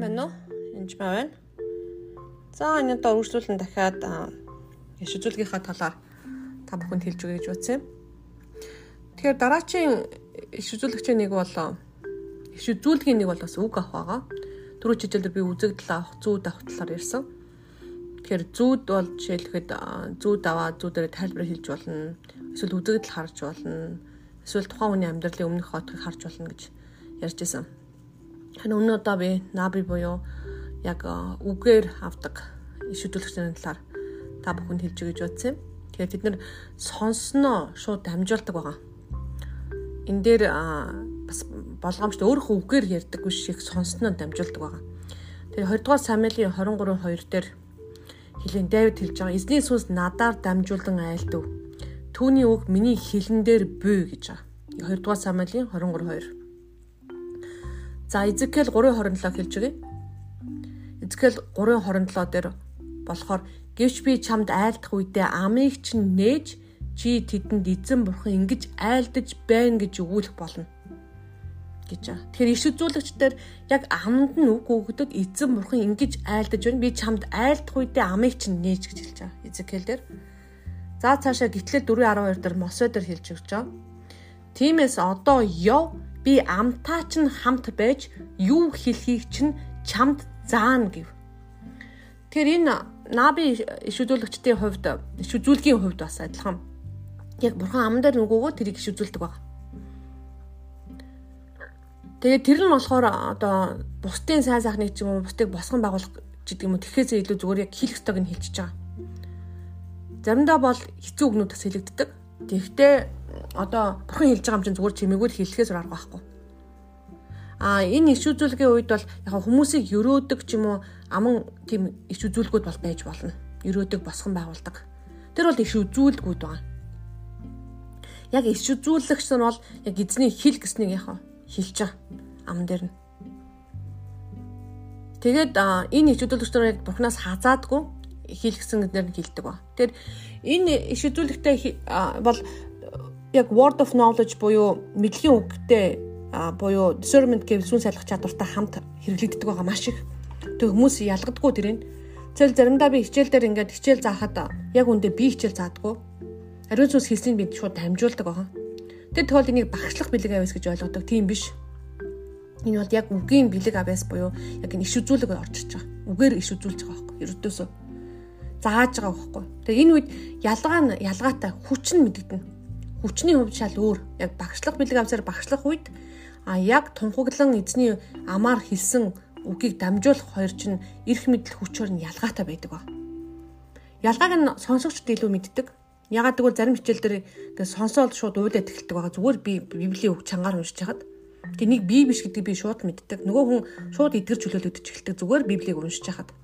сайн байна уу? Энд байна. За энэ одоо үргэлжлүүлэн дахиад иш үзүүлгийнхаа талаар та бүхэнд хэлж өгье гэж бодсон юм. Тэгэхээр дараачийн иш үзүүлэгчийн нэг бол иш үзүүлгийн нэг бол бас үг авах байгаа. Түрүү хичээлдэр би үзэгдэл авах, зүүд авах талаар ярьсан. Тэгэхээр зүүд бол жишээлхэд зүүд аваа зүүдээр тайлбар хэлж болно. Эсвэл үзэгдэл харж болно. Эсвэл тухайн хүний амьдралын өмнөх хотыг харж болно гэж ярьж исэн. Харин өнөө удаа би наби буюу яг үгээр авдаг иш хөдөлгчдийн талаар та бүхэнд хэлж гэж бодсон юм. Тэгэхээр бид нэр сонсноо шууд дамжуулдаг байгаа. Эн дээр бас болгоомжтой өөрөө үгээр ярьдаг биш их сонсноо дамжуулдаг байгаа. Тэгээ 20 дугаар Самуэлийн 23 2 дээр хэлэн Давид хэлж байгаа. Эзний сүнс надаар дамжуулан айлдав. Түүний үг миний хилэн дээр буй гэж байгаа. 2 дугаар Самуэлийн 23 2 За Изекэл 3:27 хэлж өгье. Изекэл 3:27 дээр болохоор гэвч би чамд айлдах үедээ амийг чинь нээж чи тэдэнд эзэн бурхан ингэж айлдаж байна гэж өгүүлэх болно гэж байгаа. Тэгэхээр иш үзүүлэгчдэр яг аманд нь үг өгдөг эзэн бурхан ингэж айлдаж байна. Би чамд айлдах үедээ амийг чинь нээж гэж хэлж байгаа. Изекэл дээр. За цаашаа гитлэл 4:12 дээр Мосо дээр хэлж өгч байгаа. Тиймээс одоо ёв би амтаа ч хамт байж юу хэлхийг чинь чамд заана гэв. Тэгэхээр энэ наби иш үзүүлэгчдийн хувьд иш үзүүлгийн хувьд бас адилхан. Яг бурхан ам дээр нөгөөгөө тэрийг иш үзүүлдэг байна. Тэгээд тэр нь болохоор одоо бусдын сайн сайхныг ч юм уу бусдыг босгон байгуулах гэдэг юм уу тэгэхээс илүү зүгээр яг хэлэх ёстойг нь хэлчихэж байгаа. Заримдаа бол хэцүү үгнүүд бас хэлэгддэг. Тэгэхдээ одоо бурхан хэлж байгаа юм чинь зүгээр чимээгүй л хэлэхээс арга байхгүй. А энэ иш үзүүлгийн үед бол яг хүмүүсийг өрөөдөг ч юм уу аман тийм иш үзүүлгүүд бол байж болно. Өрөөдөг босгон байгуулдаг. Тэр бол иш үзүүлгүүд байна. Яг иш үзүүлэгч нь бол яг эзний хэл гэснийг яхаа хэлж байгаа ам дээр нь. Тэгээд энэ иш үзүүлэгчдэр яг бурхнаас хазаадгүй хэл гэсэн дээр нь хэлдэг ба. Тэгэхээр энэ иш үзүүлэгтэй бол яг word of knowledge буюу мэдлэгийн үгтэй буюу discernment гэвэл сүнс салгах чадвартай хамт хэрэглэгддэг байгаа маш их. Тэг хүмүүс ялгадаггүй тэрийг. Цэл заримдаа би хичээл дээр ингээд хичээл заахад яг үндэ би хичээл заадаггүй. Ариун сүнс хэлснийг би шууд дамжуулдаг байгаа. Тэг тэгвэл энийг багшлах бэлэг авьяас гэж ойлгодог. Тийм биш. Энэ бол яг үгийн бэлэг авьяас буюу яг энэ иш үзүүлэг орж ирж байгаа. Үгээр иш үзүүлж байгаа байхгүй. Ердөөсөө зааж байгаа байхгүй. Тэгээ энэ үед ялгаа нь ялгаатай хүч нь мэдэгдэнэ хүчний хувьд шал өөр. Яг багшлах бэлэг авсаар багшлах үед а яг тунхаглан эзний амаар хэлсэн үгийг дамжуулах хоёр чинь эрх мэдэл хүчээр нь ялгаатай байдаг ба. Ялгааг нь сонсогчд илүү мэддэг. Ягаад гэвэл зарим хичээл дээр ингээд сонсоод шууд уйлаад эхэлдэг байгаа. Зүгээр би библийн үг чангаар уншиж хахад тэнийг би биш гэдгийг би шууд мэддэг. Нөгөө хүн шууд эдгэр чөлөөлөгдөж эхэлдэг. Зүгээр библийг уншиж хахад.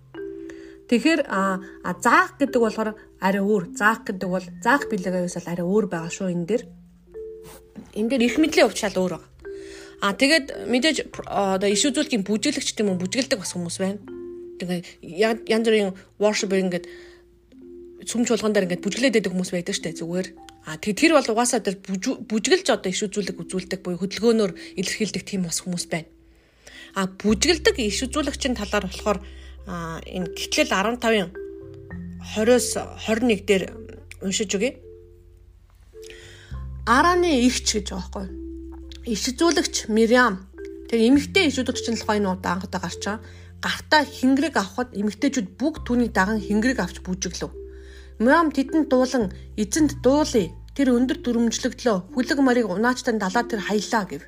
Тэгэхээр а заах гэдэг болохоор арай өөр. Заах гэдэг бол заах бэлэг аюус бол арай өөр байгаа шүү энэ дэр. Энэ дэр их мэдлийн шал өөр байгаа. А тэгээд мэдээж одоо иш үзүүлгийн бүжиглэгч тийм үү бүжгэлдэг бас хүмүүс байна. Тэгээ янз бүрийн worship ингээд сүм чуулган дээр ингээд бүжгэлээд байдаг хүмүүс байдаг штэ зүгээр. А тэгээ тэр бол угаасаа тэр бүжгэлж одоо иш үзүүлэг үзүүлдэг буюу хөдөлгөөнөөр илэрхийлдэг тийм бас хүмүүс байна. А бүжгэлдэг иш үзүүлэгчийн талаар болохоор а энэ гитлэл 15-ын 20-оос 21 дээр уншиж өгье. Араны игч гэж байгаа байхгүй. Иш зүүлэгч Мириам. Тэгээ эмэгтэй иш үзүүлэгч нь л энэ удаа анхудаа гарч байгаа. Гартаа хингэрэг авахд эмэгтэйчүүд бүгд түүний даган хингэрэг авч бүжиглв. Мириам тэдэнд дуулан эзэнд дуулъя. Тэр өндөр дүрмжлэгдлөө хүлэг марыг унаачтай далаа тэр хаялаа гэв.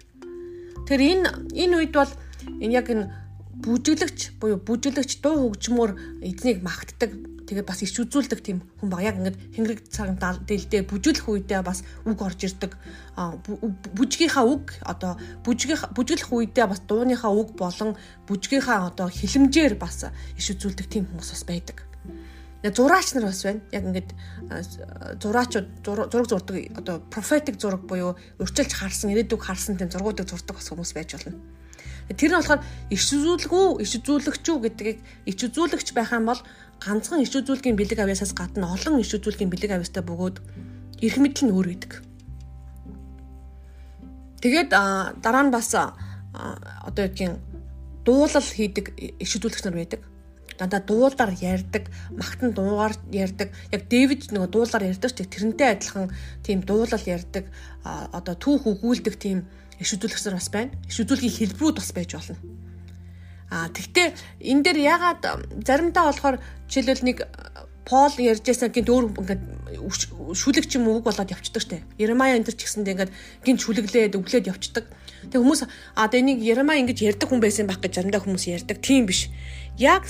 Тэр энэ энэ үед бол энэ яг энэ бүжиглэгч буюу бүжиглэгч дуу хөгжмөөр эзнийг магтдаг тэгээ бас ич үзүүлдэг тийм хүн баг яг ингээд хэнгэрэг цагаан дээлдээ бүжиглэх үедээ бас үг орж ирдэг бүжгийнхаа үг одоо бүжгэх бүжиглэх үедээ бас дууныхаа үг болон бүжгийнхаа одоо хилэмжээр бас ич үзүүлдэг тийм хүмүүс бас байдаг зураач нар бас байна. Яг ингээд зураачууд зураг зурдаг одоо профетик зураг буюу урьдчилж харсан, ирээдүг харсан тийм зургуудыг зурдаг бас хүмүүс байж болно. Тэр нь болохоор иш үзүүлгүү, иш үзүүлэгч үү гэдгийг иш үзүүлэгч байх юм бол ганцхан иш үзүүлгийн бэлэг авьяасаас гадна олон иш үзүүлгийн бэлэг авьяастай бөгөөд эрх мэдэл нь өөр байдаг. Тэгээд дараа нь бас одоо юудгийн дуулал хийдэг иш үзүүлэгч нар байдаг. Дандаа дуулаар ярьдаг, магтан дуугаар ярьдаг. Яг Дэвид нөгөө дуулаар ярьдаг ч тэрнтэй адилхан тийм дуулал ярьдаг, одоо түүх өгүүлдэг тийм иш үзүүлэгч нар бас байна. Иш үзүүлгийн хэлбэрүүд бас байж болно. А тэгтээ энэ дээр ягаад заримдаа болохоор жишээлбэл нэг Пол ярьжсэн гинт өөр ингээд шүлэг ч юм уу үг болоод явцдаг штэ. Еремая энэ төр ч гэсэндээ ингээд гинт шүлэглээд өглөөд явцдаг. Тэг хүмүүс а тэ энийг Еремая ингэж ярьдаг хүн байсан байх гэж заримдаа хүмүүс ярьдаг. Тийм биш. Яг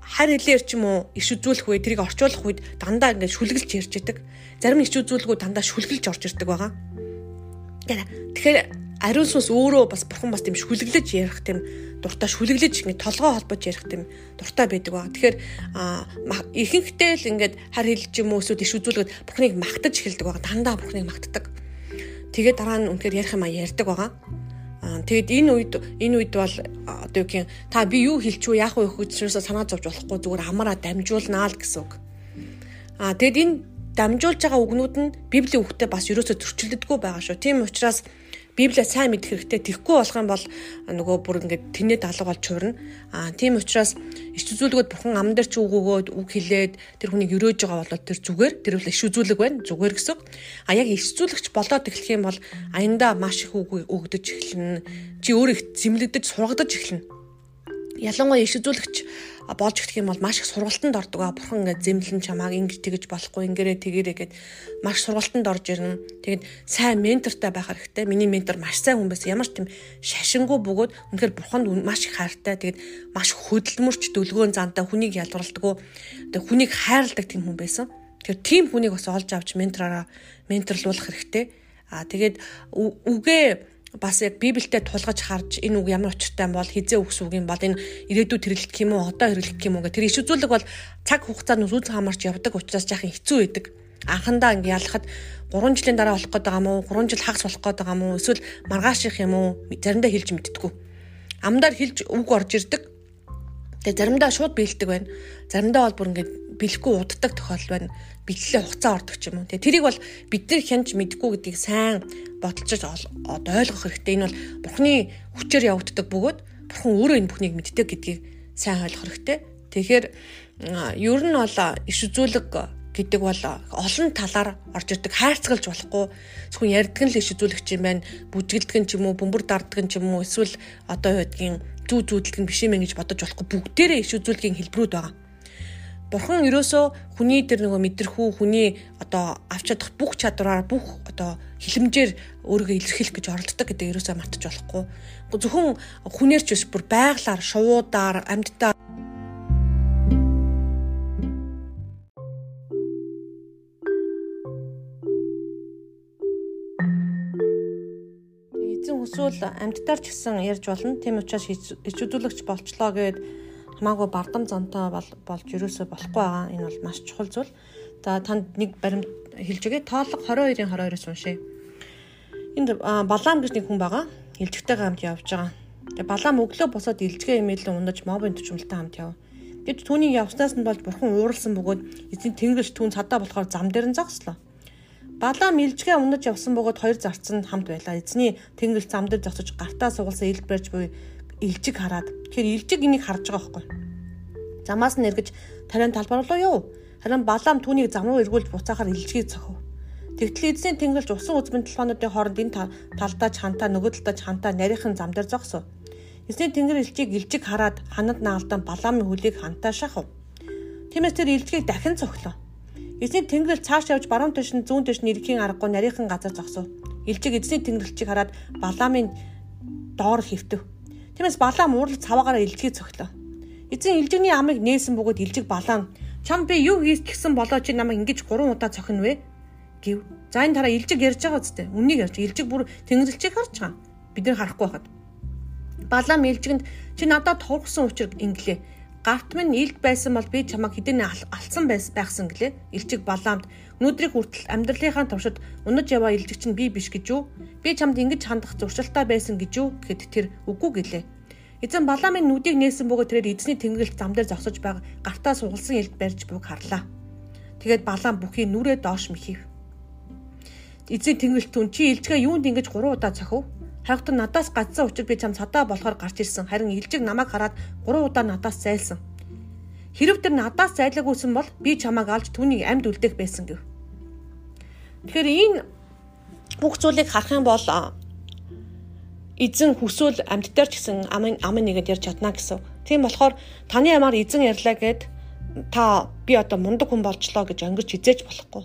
харь хэлээр ч юм уу иш үзүүлэх үе тэрийг орчуулах үед дандаа ингээд шүлгэлж ярьж идэг. Зарим иш үзүүлгүүд дандаа шүлгэлж орж ирдэг байгаа. Тэгэхээр ариун сүнс өөрөө бас бурхан бас тийм шүлэглэж ярих тийм дуртай шүлэглэж ингэ толгоо холбож ярих тийм дуртай байдаг ба. Тэгэхээр ихэнхдээ л ингээд хар хэлж юм уу эсвэл иш үзүүлгээд бурханыг магтаж эхэлдэг байгаа. Дандаа бурханыг магтдаг. Тэгээд дараа нь үнэхээр ярих юм а ярьдаг байгаа. Аа тэгэд энэ үед энэ үед бол одоо юу гэх та би юу хэлчихв яах вэ гэхээс санаа зовж болохгүй зүгээр амаараа дамжуулнаа л гэсэн үг. Аа тэгэд энэ дамжуулж байгаа үгнүүд нь библийн үгтэй бас ерөөсө зөрчилдөггүй байгаа шүү. Тийм учраас Библиа сайн мэдэх хэрэгтэй. Тэгхгүй болох юм бол нөгөө бүр ингээд тэнээ даалга болж чурна. Аа тийм учраас иш үзүүлгүүд бурхан ам дээр ч үг өгөөд үг хэлээд тэр хүнийг өрөөж байгаа бол тэр зүгээр тэр бол иш үзүүлэг байна. Зүгээр гэсэн. А яг иш үзүүлэгч болоод эхлэх юм бол аяндаа маш их үг өгдөж эхэлнэ. Чи өөрөө зэмлэгдэж сургадаж эхэлнэ. Ялангуяа иш үзүүлэгч болж эхлэх юм бол маш их сургалтанд ордог аа бурхан ингээд зэмлэн чамааг ингэж тэгэж болохгүй ингэрээ тэгэрээ гэд маш сургалтанд орж ирнэ. Тэгэд сайн ментортай байх хэрэгтэй. Миний ментор маш сайн хүн байсан. Ямар ч тийм шашингүй бөгөөд үнэхээр бурханд маш их хайртай. Тэгэд маш хөдөлмөрч дүлгөөн зантай хүнийг ялварладаг. Тэг хүнийг хайрладаг тийм хүн байсан. Тэгэхээр тийм хүнийг бас олж авч ментораараа менторлуулах хэрэгтэй. Аа тэгээд үгээ бас яг Библиэд тулгаж харж энэ үг ямар учиртай бол хизээ үгс үг юм бол энэ ирээдүйд хэрэглэх юм уу одоо хэрэглэх юм уу гэх тэр иш үзүүлэг бол цаг хугацаанд үзүүл хамаарч явдаг учраас жаахан хэцүү байдаг. Анхандаа ингэ ялахад 3 жилийн дараа болох гээд байгаа мó 3 жил хагас болох гээд байгаа мó эсвэл маргааших юм уу заримдаа хэлж мэддэггүй. Амдаар хэлж үг орж ирдэг. Тэгээ заримдаа шууд биелдэг байна. Заримдаа бол бүр ингэ бэлэхгүй уддаг тохиолдол байна бэллээ хугацаа ордог ч юм уу. Тэгээ тэрийг бол бид нар хянж мэдгүй гэдгийг сайн бодолцож ойлгох хэрэгтэй. Энэ бол Бурхны хүчээр явагддаг бөгөөд Бурхан өөрөө энэ бүхнийг мэддэг гэдгийг сайн ойлгох хэрэгтэй. Тэгэхээр ер нь бол иш үзүүлэг гэдэг бол олон талаар орж ирдэг хайрцагалж болохгүй зөвхөн ярддаг л иш үзүүлэгч юм байна бүжгэлдэг ч юм уу бөмбөр дарддаг ч юм уу эсвэл одоо юу гэдгийг зүү зүүдлэг нь биш юм гэж бодож болохгүй бүгдээрээ иш үзүүлгийн хэлбэрүүд байгаа Бурхан ерөөсөө хүний тэр нөгөө мэдрэхүү хүний одоо авч чадах бүх чадвараар бүх одоо хилэмжээр өөрийгөө илэрхийлэх гэж оролддог гэдэг ерөөсөө мартаж болохгүй. Зөвхөн хүнээрч биш бүр байглаар, шувуудаар, амьдтаа эзэн хүсвэл амьдтаар ч гэсэн ярьж болно. Тийм учраас ичүүдүүлэгч болчлоо гэд хамаагүй бардам зонтой бол болж юусоо болохгүй байгаа. Энэ бол маш чухал зүйл. За танд нэг баримт хэлж өгье. Тоолго 22-ын 22-оос уншъя. Энд Балаам гэж нэг хүн байгаа. Илжигтэйгээ хамт явж байгаа. Тэгээ Балаам өглөө босоод илжгээ имэйлэн унаж мобын төчмөлтэй хамт яв. Гэвч түүний явснаас нь болж бурхан ууралсан бөгөөд эзэн тэнгэрч түүн цадаа болохоор зам дээр нь зогслоо. Балаам илжгээ унаж явсан бөгөөд хоёр зарцсан хамт байлаа. Эзний тэнгэрч зам дээр зогсож гартаа сугалсан илд барьж буй илжиг хараад тэгэхээр илжиг энийг харж байгаа байхгүй. Замаас нь эргэж тариан талбар руу юу? Харин Балаам түүнийг зам руу эргүүлж буцаахаар илжгийг цохив. Тэгтэл эзний тэнгэлж усан үзмэн толгоонуудын хооронд энэ талдаа чантаа нөгөө талдаа чантаа нарийнхан зам дээр зогсов. Эзний тэнгэр илжиг илжиг хараад ханад наалдан Балаамын хөлийг хантаа шахав. Тиймээс тэр илжгийг дахин цохлоо. Эзний тэнгэрэл цааш явж баруун тиш нь зүүн тиш нь ирэхийн аргагүй нарийнхан газар зогсов. Илжиг эзний тэнгэрэлчийг хараад Балаамын доор хөвтөв. Тиймээс Балаам уурлал цаваагаараа илжгийг цогтлоо. Эзэн илжигний амыг нээсэн бөгөөд илжиг Балаам чам би юу хийх гэсэн болоо чи намайг ингэж 3 удаа цохино вэ? гэв. За энэ тараа илжиг ярьж байгаа үстэй. Үннийг ярьж илжиг бүр тэнгэрлэгчийг харж байгаа. Бид нэр харахгүй байхад. Балаам илжигэнд чи надад тургсан учраас инглээ. Гарт минь илд байсан бол би чамайг хэдэн алсан байсан гэлээ. Илжиг Балаамд өнөөдрийг хүртэл амьдралынхаа туршид унаж яваа илжигч нь би биш гэж юу? Би чамд ингэж хандах зуршилтай байсан гэж юу гэхэд тэр үгүй гэлээ. Эзэн Баламын нүдийг нээсэн бөгөөд тэрээр эзний тэнгэрлэгт зам дээр зогсож байгаа гартаа сугалсан элд барьж буг харлаа. Тэгээд Балам бүхий нүрээ доош мэхив. Эзэн тэнгэрлэгт түн чи илжгээ юунд ингэж 3 удаа цохив? Хайгтан надаас гацсан учраас би чам цадаа болохоор гарч ирсэн. Харин илжиг намайг хараад 3 удаа надаас зайлсан. Хэрв тэр надаас зайлаагүйсэн бол би чамайг алж түүнийг амьд үлдээх байсан гэв. Тэгэхээр энэ бүх зүйлийг харах юм бол эзэн хүсвэл амьдтайр ч гэсэн амын амын нэгэд ярьж чадна гэсэн. Тийм болохоор таны ямаар эзэн ярьлаа гэд та би одоо мундаг хүн болчлоо гэж өнгөрч хизээж болохгүй.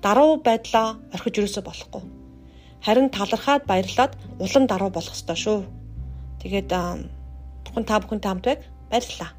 Даруй байдлаа орхиж өрөөсө болохгүй. Харин талархаад баярлаад улам даруй болох ёстой шүү. Тэгээд бүхэн та бүхэнтэй хамт байг баярлалаа.